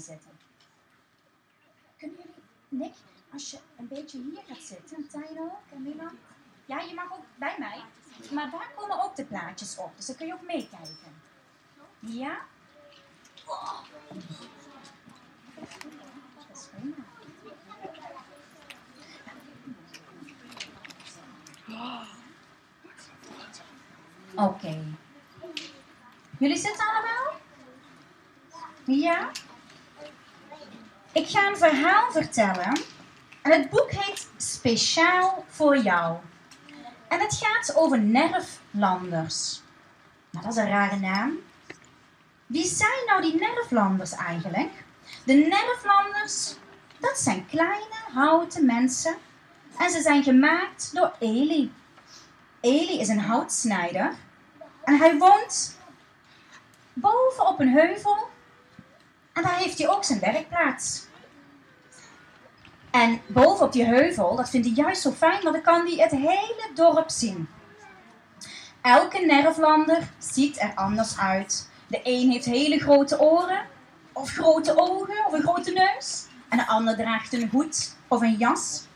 zitten. Kunnen jullie, Nick, als je een beetje hier gaat zitten, en Milan? Ja, je mag ook bij mij. Maar daar komen ook de plaatjes op, dus dan kun je ook meekijken. Ja? Oké. Jullie zitten allemaal? Ja? Ik ga een verhaal vertellen. En het boek heet Speciaal voor jou. En het gaat over nerflanders. Nou, dat is een rare naam. Wie zijn nou die nerflanders eigenlijk? De nerflanders, dat zijn kleine houten mensen. En ze zijn gemaakt door Eli. Eli is een houtsnijder. En hij woont boven op een heuvel. En daar heeft hij ook zijn werkplaats. En boven op die heuvel, dat vindt hij juist zo fijn, want dan kan hij het hele dorp zien. Elke nerflander ziet er anders uit. De een heeft hele grote oren, of grote ogen, of een grote neus. En de ander draagt een hoed of een jas.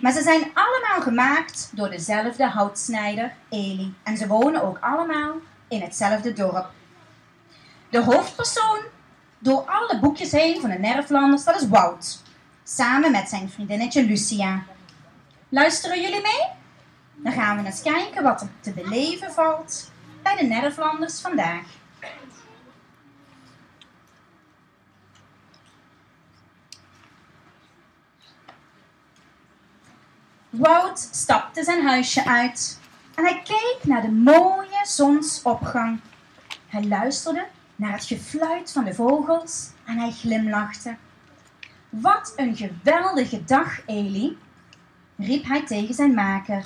Maar ze zijn allemaal gemaakt door dezelfde houtsnijder, Eli. En ze wonen ook allemaal in hetzelfde dorp. De hoofdpersoon door alle boekjes heen van de Nerflanders, dat is Wout. Samen met zijn vriendinnetje Lucia. Luisteren jullie mee? Dan gaan we eens kijken wat er te beleven valt bij de Nerflanders vandaag. Wout stapte zijn huisje uit en hij keek naar de mooie zonsopgang. Hij luisterde naar het gefluit van de vogels en hij glimlachte. Wat een geweldige dag, Eli, riep hij tegen zijn maker.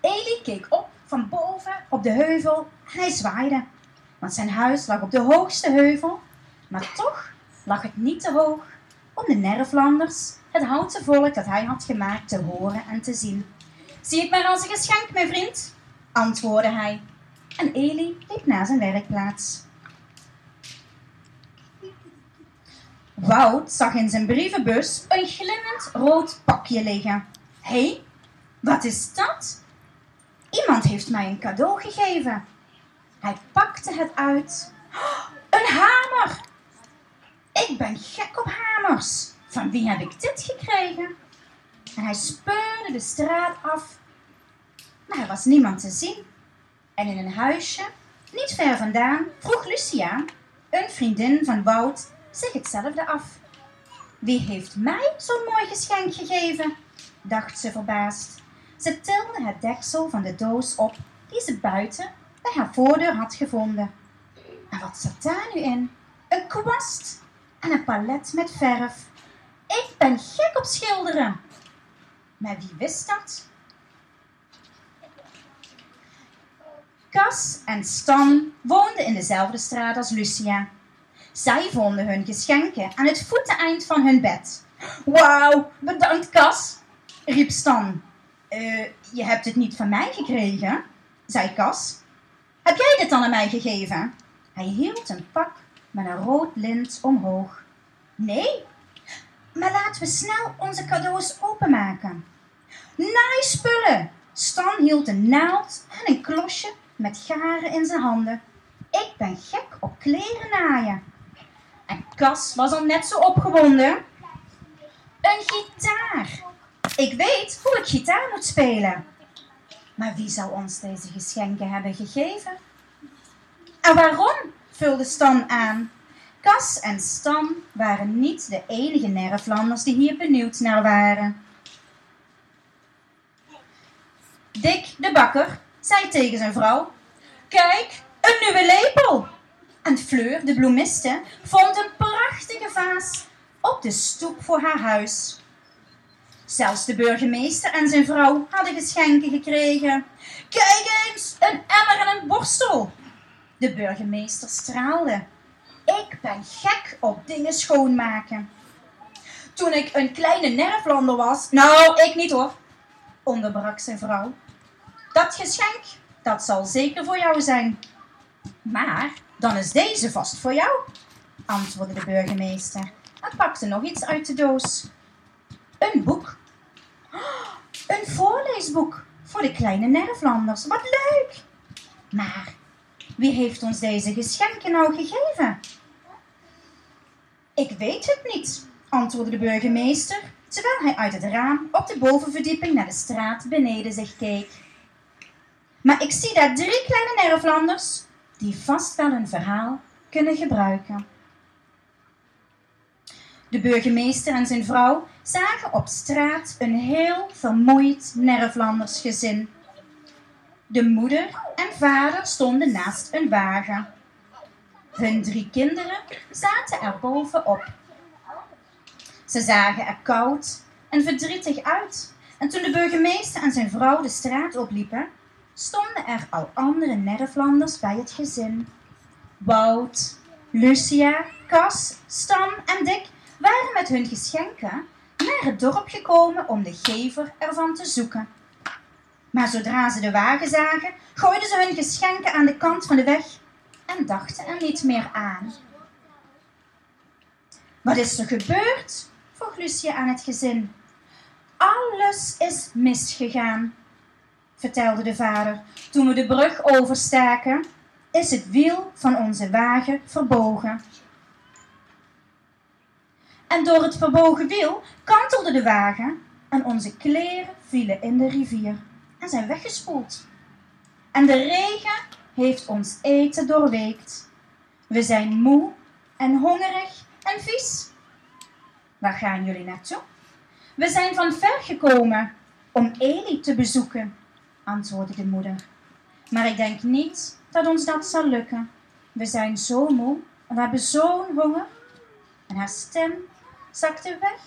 Eli keek op van boven op de heuvel en hij zwaaide. Want zijn huis lag op de hoogste heuvel, maar toch lag het niet te hoog om de nerflanders, het houten volk dat hij had gemaakt, te horen en te zien. Zie het maar als een geschenk, mijn vriend, antwoordde hij. En Eli liep naar zijn werkplaats. Wout zag in zijn brievenbus een glimmend rood pakje liggen. Hé, hey, wat is dat? Iemand heeft mij een cadeau gegeven. Hij pakte het uit. Een hamer! Ik ben gek op hamers. Van wie heb ik dit gekregen? En hij speurde de straat af. Maar er was niemand te zien. En in een huisje, niet ver vandaan, vroeg Lucia, een vriendin van Wout, zich hetzelfde af. Wie heeft mij zo'n mooi geschenk gegeven? dacht ze verbaasd. Ze tilde het deksel van de doos op die ze buiten bij haar voordeur had gevonden. En wat zat daar nu in? Een kwast en een palet met verf. Ik ben gek op schilderen. Maar wie wist dat? Cas en Stan woonden in dezelfde straat als Lucia. Zij vonden hun geschenken aan het voeteneind van hun bed. Wauw, bedankt Cas, riep Stan. Uh, je hebt het niet van mij gekregen, zei Cas. Heb jij dit dan aan mij gegeven? Hij hield een pak met een rood lint omhoog. Nee, maar laten we snel onze cadeaus openmaken. Naaispullen! Stan hield een naald en een klosje met garen in zijn handen. Ik ben gek op kleren naaien. En Cas was al net zo opgewonden. Een gitaar. Ik weet hoe ik gitaar moet spelen. Maar wie zou ons deze geschenken hebben gegeven? En waarom? vulde Stan aan. Cas en Stan waren niet de enige nerflanders die hier benieuwd naar waren. Dick de bakker zei tegen zijn vrouw: Kijk, een nieuwe lepel! En Fleur, de bloemiste, vond een prachtige vaas op de stoep voor haar huis. Zelfs de burgemeester en zijn vrouw hadden geschenken gekregen. Kijk eens, een emmer en een borstel. De burgemeester straalde. Ik ben gek op dingen schoonmaken. Toen ik een kleine nerflander was, nou, ik niet hoor, onderbrak zijn vrouw. Dat geschenk, dat zal zeker voor jou zijn. Maar dan is deze vast voor jou. antwoordde de burgemeester en pakte nog iets uit de doos. Een boek. Een voorleesboek voor de kleine Nervlanders. Wat leuk! Maar wie heeft ons deze geschenken nou gegeven? Ik weet het niet, antwoordde de burgemeester, terwijl hij uit het raam op de bovenverdieping naar de straat beneden zich keek. Maar ik zie daar drie kleine Nervlanders die vast wel een verhaal kunnen gebruiken. De burgemeester en zijn vrouw zagen op straat een heel vermoeid Nervlandersgezin. De moeder en vader stonden naast een wagen. Hun drie kinderen zaten er bovenop. Ze zagen er koud en verdrietig uit. En toen de burgemeester en zijn vrouw de straat opliepen, stonden er al andere Nederlanders bij het gezin. Wout, Lucia, Cas, Stan en Dick waren met hun geschenken naar het dorp gekomen om de gever ervan te zoeken. Maar zodra ze de wagen zagen, gooiden ze hun geschenken aan de kant van de weg en dachten er niet meer aan. Wat is er gebeurd? vroeg Lucia aan het gezin. Alles is misgegaan, vertelde de vader. Toen we de brug overstaken, is het wiel van onze wagen verbogen. En door het verbogen wiel kantelde de wagen en onze kleren vielen in de rivier en zijn weggespoeld. En de regen heeft ons eten doorweekt. We zijn moe en hongerig en vies. Waar gaan jullie naartoe? We zijn van ver gekomen om Eli te bezoeken, antwoordde de moeder. Maar ik denk niet dat ons dat zal lukken. We zijn zo moe en we hebben zo'n honger. En haar stem zakte weg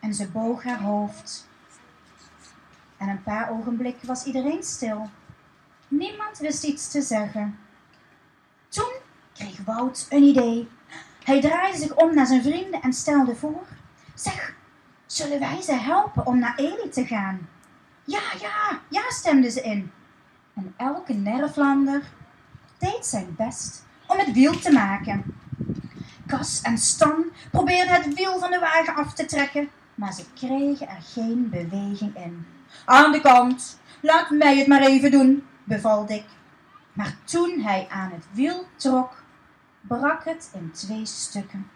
en ze boog haar hoofd. En een paar ogenblikken was iedereen stil. Niemand wist iets te zeggen. Toen kreeg Wout een idee. Hij draaide zich om naar zijn vrienden en stelde voor: Zeg, zullen wij ze helpen om naar Eli te gaan? Ja, ja, ja, stemden ze in. En elke Nervlander deed zijn best om het wiel te maken. Kas en Stan probeerden het wiel van de wagen af te trekken, maar ze kregen er geen beweging in. Aan de kant, laat mij het maar even doen, beval Dick. Maar toen hij aan het wiel trok, brak het in twee stukken.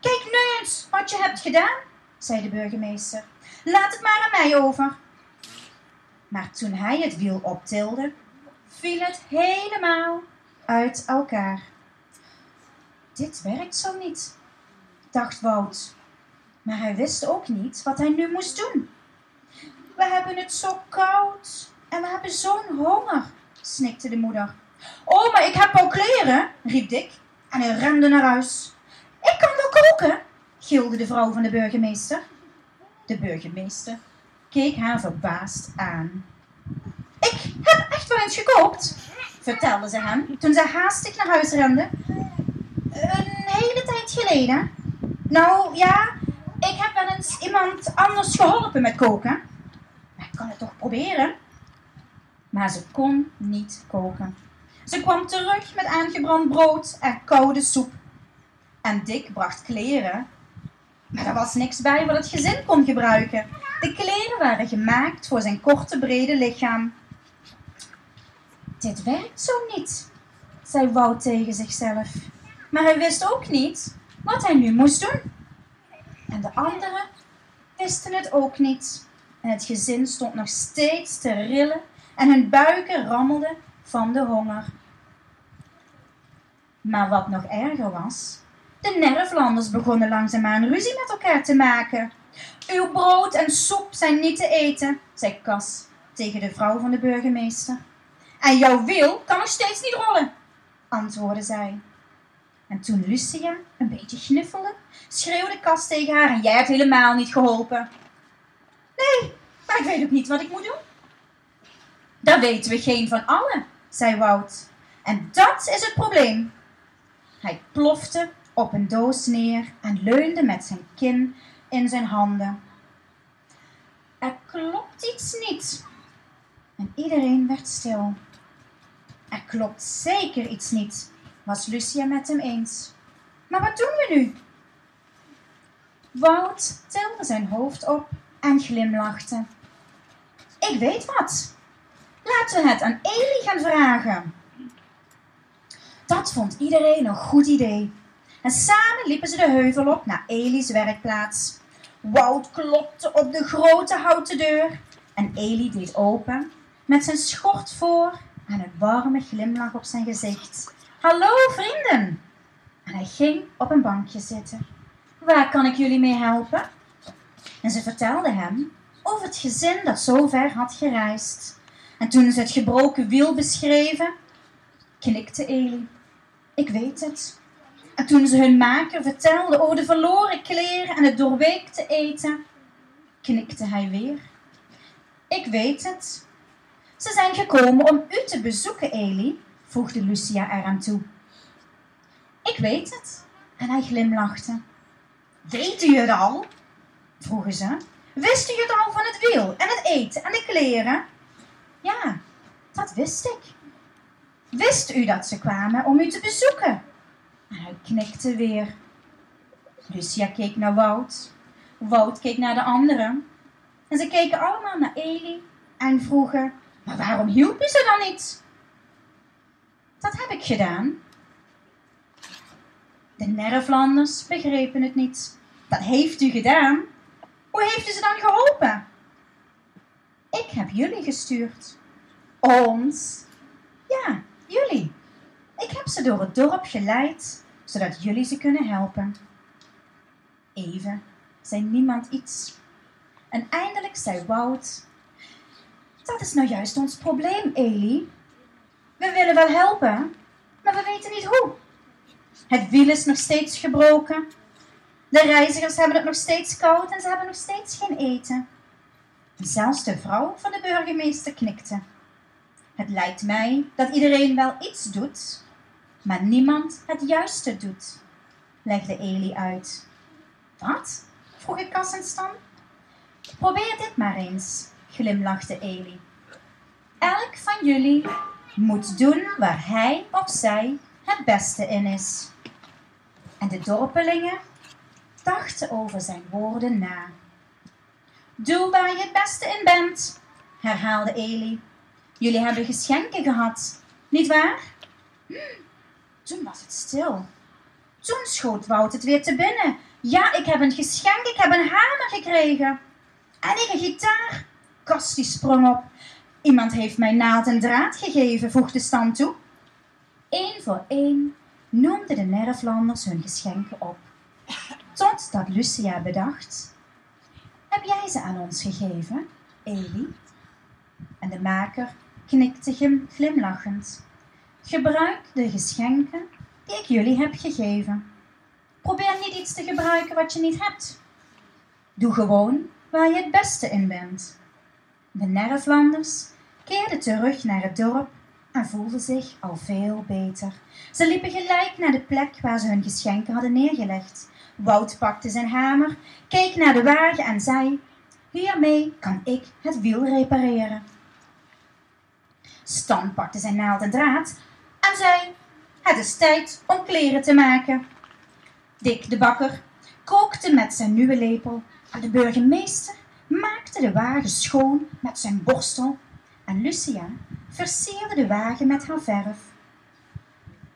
Kijk nu eens wat je hebt gedaan, zei de burgemeester. Laat het maar aan mij over. Maar toen hij het wiel optilde, viel het helemaal uit elkaar. Dit werkt zo niet, dacht Wout. Maar hij wist ook niet wat hij nu moest doen. We hebben het zo koud en we hebben zo'n honger, snikte de moeder. Oh, maar ik heb al kleren, riep Dick en hij rende naar huis. Ik kan wel koken, gilde de vrouw van de burgemeester. De burgemeester keek haar verbaasd aan. Ik heb echt wel eens gekookt, vertelde ze hem toen zij haastig naar huis rende. Een hele tijd geleden. Nou ja, ik heb wel eens iemand anders geholpen met koken. Maar ik kan het toch proberen? Maar ze kon niet koken. Ze kwam terug met aangebrand brood en koude soep. En Dick bracht kleren. Maar er was niks bij wat het gezin kon gebruiken. De kleren waren gemaakt voor zijn korte, brede lichaam. Dit werkt zo niet, zei Wout tegen zichzelf. Maar hij wist ook niet wat hij nu moest doen. En de anderen wisten het ook niet. En het gezin stond nog steeds te rillen en hun buiken rammelden van de honger. Maar wat nog erger was, de Nervlanders begonnen langzaamaan ruzie met elkaar te maken. Uw brood en soep zijn niet te eten, zei Cas tegen de vrouw van de burgemeester. En jouw wiel kan nog steeds niet rollen, antwoordde zij. En toen Lucia een beetje gniffelde, schreeuwde Cas tegen haar en jij hebt helemaal niet geholpen. Nee, maar ik weet ook niet wat ik moet doen. Dat weten we geen van allen, zei Wout. En dat is het probleem. Hij plofte op een doos neer en leunde met zijn kin in zijn handen. Er klopt iets niet. En iedereen werd stil. Er klopt zeker iets niet, was Lucia met hem eens. Maar wat doen we nu? Wout tilde zijn hoofd op en glimlachte. Ik weet wat. Laten we het aan Eli gaan vragen. Dat vond iedereen een goed idee. En samen liepen ze de heuvel op naar Eli's werkplaats. Wout klopte op de grote houten deur en Eli deed open met zijn schort voor en een warme glimlach op zijn gezicht. Hallo vrienden! En hij ging op een bankje zitten. Waar kan ik jullie mee helpen? En ze vertelde hem over het gezin dat zo ver had gereisd. En toen ze het gebroken wiel beschreven, knikte Eli. Ik weet het. En toen ze hun maker vertelde over de verloren kleren en het doorweekte eten, knikte hij weer. Ik weet het. Ze zijn gekomen om u te bezoeken, Eli, voegde Lucia eraan toe. Ik weet het. En hij glimlachte. Weet u het al? vroegen ze. Wist u het al van het wiel en het eten en de kleren? Ja, dat wist ik. Wist u dat ze kwamen om u te bezoeken? En hij knikte weer. Lucia keek naar Wout. Wout keek naar de anderen. En ze keken allemaal naar Eli en vroegen: Maar waarom hielpen ze dan niet? Dat heb ik gedaan. De Nerflanders begrepen het niet. Dat heeft u gedaan. Hoe heeft u ze dan geholpen? Ik heb jullie gestuurd. Ons? Ja, jullie. Ik heb ze door het dorp geleid, zodat jullie ze kunnen helpen. Even zei niemand iets. En eindelijk zei Wout: Dat is nou juist ons probleem, Eli. We willen wel helpen, maar we weten niet hoe. Het wiel is nog steeds gebroken. De reizigers hebben het nog steeds koud en ze hebben nog steeds geen eten. Zelfs de vrouw van de burgemeester knikte. Het lijkt mij dat iedereen wel iets doet, maar niemand het juiste doet, legde Eli uit. Wat? vroeg ik en. Probeer dit maar eens, glimlachte Eli. Elk van jullie moet doen waar hij of zij het beste in is. En de dorpelingen dachten over zijn woorden na. Doe waar je het beste in bent, herhaalde Eli. Jullie hebben geschenken gehad, niet waar? Hm, toen was het stil. Toen schoot Wout het weer te binnen. Ja, ik heb een geschenk, ik heb een hamer gekregen. En ik een gitaar. Kast sprong op. Iemand heeft mij naald en draad gegeven, voegde Stan toe. Eén voor één noemden de Nerflanders hun geschenken op. Totdat Lucia bedacht: Heb jij ze aan ons gegeven, Eli? En de maker knikte glimlachend. Gebruik de geschenken die ik jullie heb gegeven. Probeer niet iets te gebruiken wat je niet hebt. Doe gewoon waar je het beste in bent. De Nerflanders keerden terug naar het dorp en voelden zich al veel beter. Ze liepen gelijk naar de plek waar ze hun geschenken hadden neergelegd. Wout pakte zijn hamer, keek naar de wagen en zei: Hiermee kan ik het wiel repareren. Stan pakte zijn naald en draad en zei: Het is tijd om kleren te maken. Dick de bakker kookte met zijn nieuwe lepel en de burgemeester maakte de wagen schoon met zijn borstel en Lucia versierde de wagen met haar verf.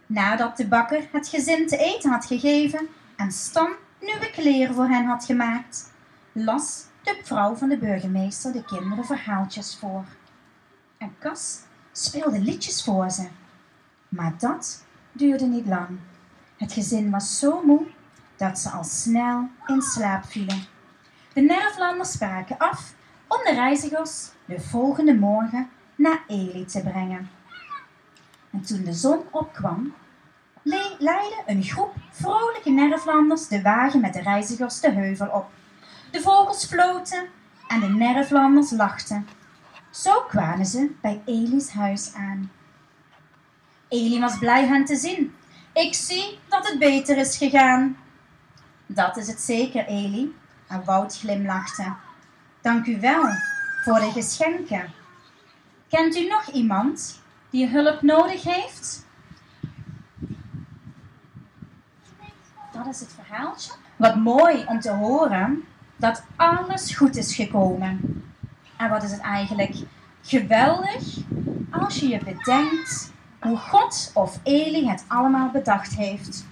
Nadat de bakker het gezin te eten had gegeven en Stan nieuwe kleren voor hen had gemaakt, las de vrouw van de burgemeester de kinderen verhaaltjes voor. En Cas speelde liedjes voor ze. Maar dat duurde niet lang. Het gezin was zo moe dat ze al snel in slaap vielen. De Nerflanders spraken af om de reizigers de volgende morgen naar Eli te brengen. En toen de zon opkwam, leidde een groep vrolijke Nerflanders de wagen met de reizigers de heuvel op. De vogels floten en de Nerflanders lachten. Zo kwamen ze bij Eli's huis aan. Eli was blij hen te zien. Ik zie dat het beter is gegaan. Dat is het zeker, Eli. En Wout glimlachte. Dank u wel voor de geschenken. Kent u nog iemand die hulp nodig heeft? is het verhaaltje? Wat mooi om te horen dat alles goed is gekomen. En wat is het eigenlijk geweldig als je je bedenkt hoe God of Eli het allemaal bedacht heeft.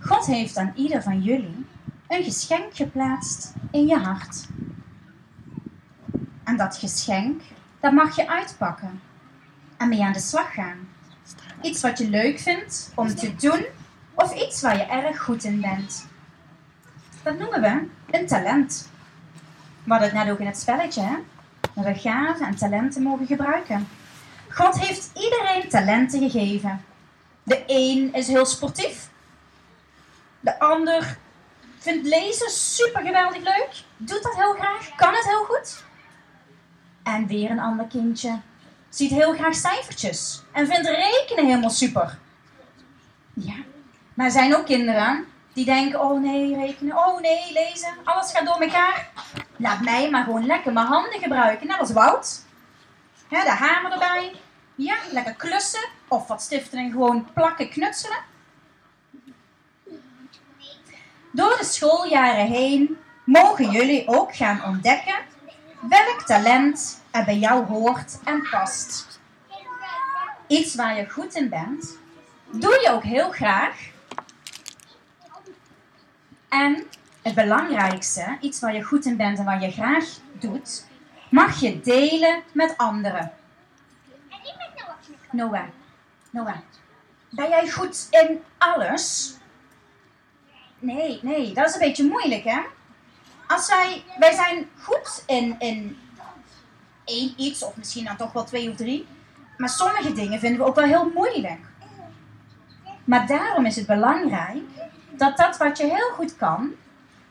God heeft aan ieder van jullie een geschenk geplaatst in je hart. En dat geschenk, dat mag je uitpakken en mee aan de slag gaan. Iets wat je leuk vindt om te doen of iets waar je erg goed in bent. Dat noemen we een talent. We hadden het net ook in het spelletje, hè? Dat we gaven en talenten mogen gebruiken. God heeft iedereen talenten gegeven. De een is heel sportief. De ander vindt lezen super geweldig leuk. Doet dat heel graag. Kan het heel goed. En weer een ander kindje ziet heel graag cijfertjes. En vindt rekenen helemaal super. Ja, maar er zijn ook kinderen die denken, oh nee, rekenen, oh nee, lezen, alles gaat door elkaar. Laat mij maar gewoon lekker mijn handen gebruiken, net als Wout. De hamer erbij. Ja, lekker klussen of wat stiften en gewoon plakken, knutselen. Door de schooljaren heen mogen jullie ook gaan ontdekken welk talent er bij jou hoort en past. Iets waar je goed in bent, doe je ook heel graag. En het belangrijkste, iets waar je goed in bent en waar je graag doet, mag je delen met anderen. Noah, Noah, ben jij goed in alles? Nee, nee, dat is een beetje moeilijk, hè? Als wij, wij zijn goed in, in één iets, of misschien dan toch wel twee of drie. Maar sommige dingen vinden we ook wel heel moeilijk. Maar daarom is het belangrijk dat dat wat je heel goed kan,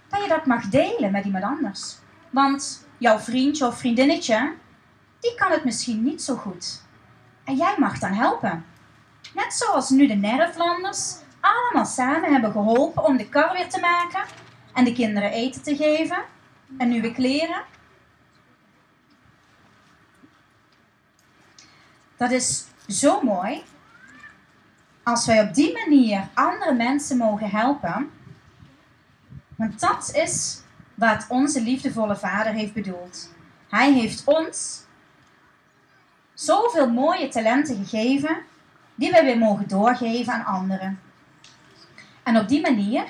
dat je dat mag delen met iemand anders. Want jouw vriendje of vriendinnetje, die kan het misschien niet zo goed. En jij mag dan helpen. Net zoals nu de Nerflanders allemaal samen hebben geholpen om de kar weer te maken en de kinderen eten te geven en nieuwe kleren. Dat is zo mooi als wij op die manier andere mensen mogen helpen. Want dat is wat onze liefdevolle Vader heeft bedoeld. Hij heeft ons zoveel mooie talenten gegeven die wij weer mogen doorgeven aan anderen. En op die manier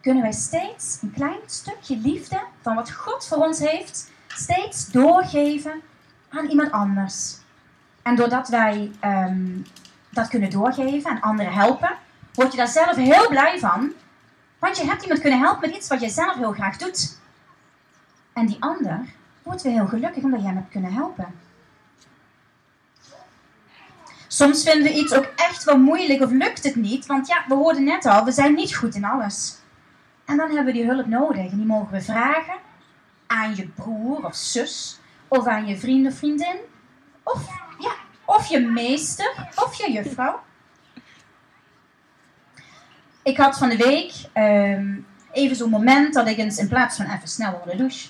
kunnen wij steeds een klein stukje liefde van wat God voor ons heeft, steeds doorgeven aan iemand anders. En doordat wij ehm, dat kunnen doorgeven en anderen helpen, word je daar zelf heel blij van. Want je hebt iemand kunnen helpen met iets wat je zelf heel graag doet. En die ander wordt weer heel gelukkig omdat je hem hebt kunnen helpen. Soms vinden we iets ook echt wel moeilijk of lukt het niet, want ja, we hoorden net al, we zijn niet goed in alles. En dan hebben we die hulp nodig en die mogen we vragen aan je broer of zus, of aan je vriend of vriendin, of, ja, of je meester of je juffrouw. Ik had van de week um, even zo'n moment dat ik eens in plaats van even snel onder de douche,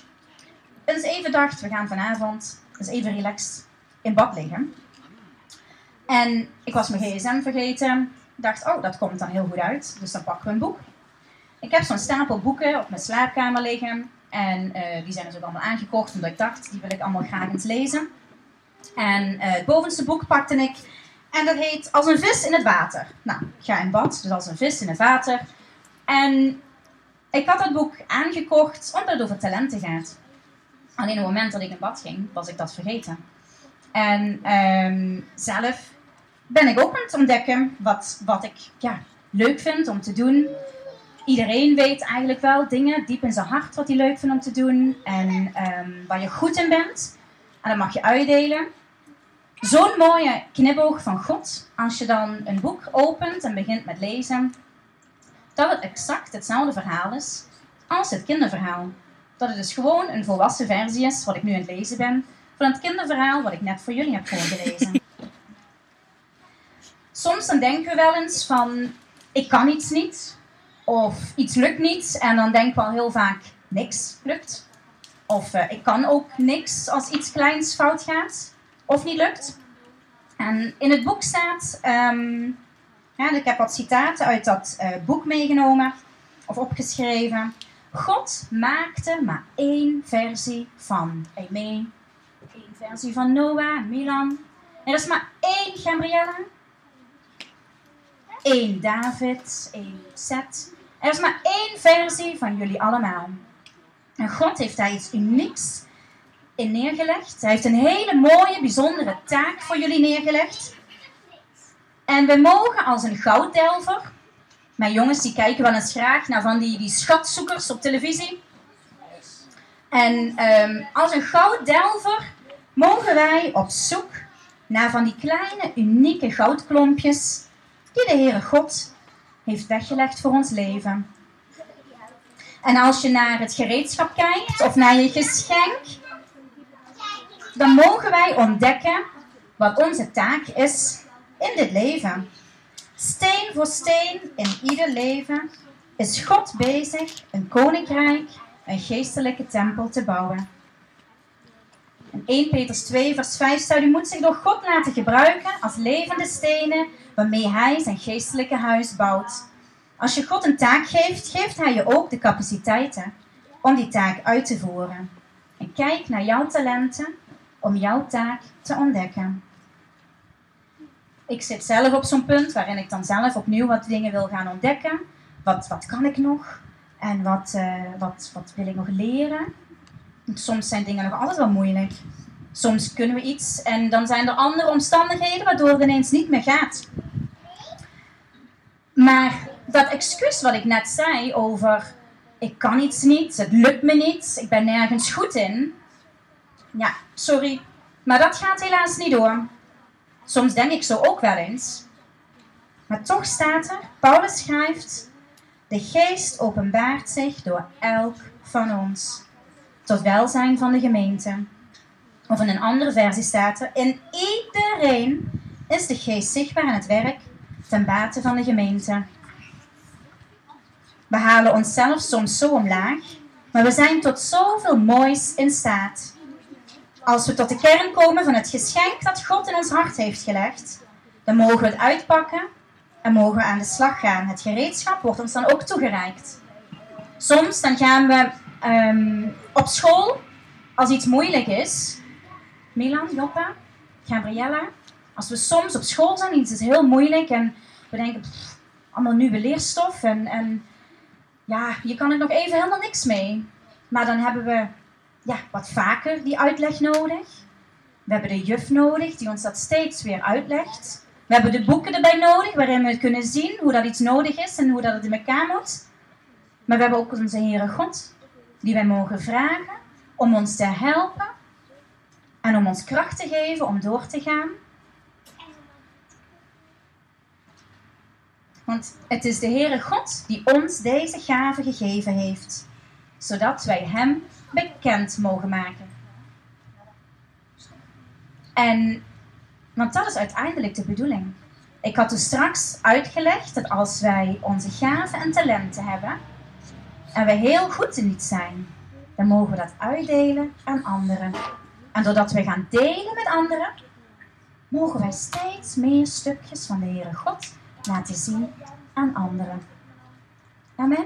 eens even dacht, we gaan vanavond eens even relaxed in bad liggen. En ik was mijn gsm vergeten. dacht, oh, dat komt dan heel goed uit. Dus dan pakken we een boek. Ik heb zo'n stapel boeken op mijn slaapkamer liggen. En uh, die zijn dus ook allemaal aangekocht, omdat ik dacht, die wil ik allemaal graag eens lezen. En uh, het bovenste boek pakte ik. En dat heet Als een vis in het water. Nou, ik ga in bad, dus als een vis in het water. En ik had dat boek aangekocht omdat het over talenten gaat. Alleen op het moment dat ik in bad ging, was ik dat vergeten. En um, zelf ben ik ook aan het ontdekken wat, wat ik ja, leuk vind om te doen. Iedereen weet eigenlijk wel dingen diep in zijn hart wat hij leuk vindt om te doen en um, waar je goed in bent. En dat mag je uitdelen. Zo'n mooie knipoog van God, als je dan een boek opent en begint met lezen, dat het exact hetzelfde verhaal is als het kinderverhaal. Dat het dus gewoon een volwassen versie is, wat ik nu aan het lezen ben, van het kinderverhaal wat ik net voor jullie heb voorgelezen. Soms dan denken we wel eens van, ik kan iets niet. Of iets lukt niet. En dan denken we al heel vaak, niks lukt. Of uh, ik kan ook niks als iets kleins fout gaat. Of niet lukt. En in het boek staat, um, ja, ik heb wat citaten uit dat uh, boek meegenomen. of opgeschreven. God maakte maar één versie van Amen. Eén versie van Noah, Milan. Er is maar één Gabriella. Één David, één Seth. Er is maar één versie van jullie allemaal. En God heeft daar iets unieks in neergelegd. Hij heeft een hele mooie, bijzondere taak voor jullie neergelegd. En we mogen als een gouddelver, mijn jongens die kijken wel eens graag naar van die, die schatzoekers op televisie. En ehm, als een gouddelver mogen wij op zoek naar van die kleine, unieke goudklompjes die de Heere God heeft weggelegd voor ons leven. En als je naar het gereedschap kijkt of naar je geschenk, dan mogen wij ontdekken wat onze taak is in dit leven. Steen voor steen in ieder leven is God bezig een koninkrijk, een geestelijke tempel te bouwen. In 1 Petrus 2, vers 5 staat: U moet zich door God laten gebruiken als levende stenen waarmee Hij zijn geestelijke huis bouwt. Als je God een taak geeft, geeft Hij je ook de capaciteiten om die taak uit te voeren. En kijk naar jouw talenten om jouw taak te ontdekken. Ik zit zelf op zo'n punt waarin ik dan zelf opnieuw wat dingen wil gaan ontdekken. Wat, wat kan ik nog? En wat, uh, wat, wat wil ik nog leren? Soms zijn dingen nog altijd wel moeilijk. Soms kunnen we iets en dan zijn er andere omstandigheden waardoor het ineens niet meer gaat. Maar dat excuus wat ik net zei over ik kan iets niet, het lukt me niet, ik ben nergens goed in. Ja, sorry, maar dat gaat helaas niet door. Soms denk ik zo ook wel eens. Maar toch staat er, Paulus schrijft, de geest openbaart zich door elk van ons, tot welzijn van de gemeente. Of in een andere versie staat er, in iedereen is de geest zichtbaar aan het werk ten bate van de gemeente. We halen onszelf soms zo omlaag, maar we zijn tot zoveel moois in staat. Als we tot de kern komen van het geschenk dat God in ons hart heeft gelegd, dan mogen we het uitpakken en mogen we aan de slag gaan. Het gereedschap wordt ons dan ook toegereikt. Soms dan gaan we um, op school, als iets moeilijk is, Milan, Joppa, Gabriella, als we soms op school zijn, iets is heel moeilijk en we denken, pff, allemaal nieuwe leerstof en, en ja, je kan er nog even helemaal niks mee. Maar dan hebben we ja, wat vaker die uitleg nodig. We hebben de juf nodig die ons dat steeds weer uitlegt. We hebben de boeken erbij nodig waarin we kunnen zien hoe dat iets nodig is en hoe dat het in elkaar moet. Maar we hebben ook onze Heere God die wij mogen vragen om ons te helpen en om ons kracht te geven om door te gaan. Want het is de Heere God die ons deze gave gegeven heeft, zodat wij Hem bekend mogen maken. En, want dat is uiteindelijk de bedoeling. Ik had dus straks uitgelegd dat als wij onze gaven en talenten hebben en we heel goed in iets zijn, dan mogen we dat uitdelen aan anderen. En doordat we gaan delen met anderen, mogen wij steeds meer stukjes van de Heere God laten zien aan anderen. Amen.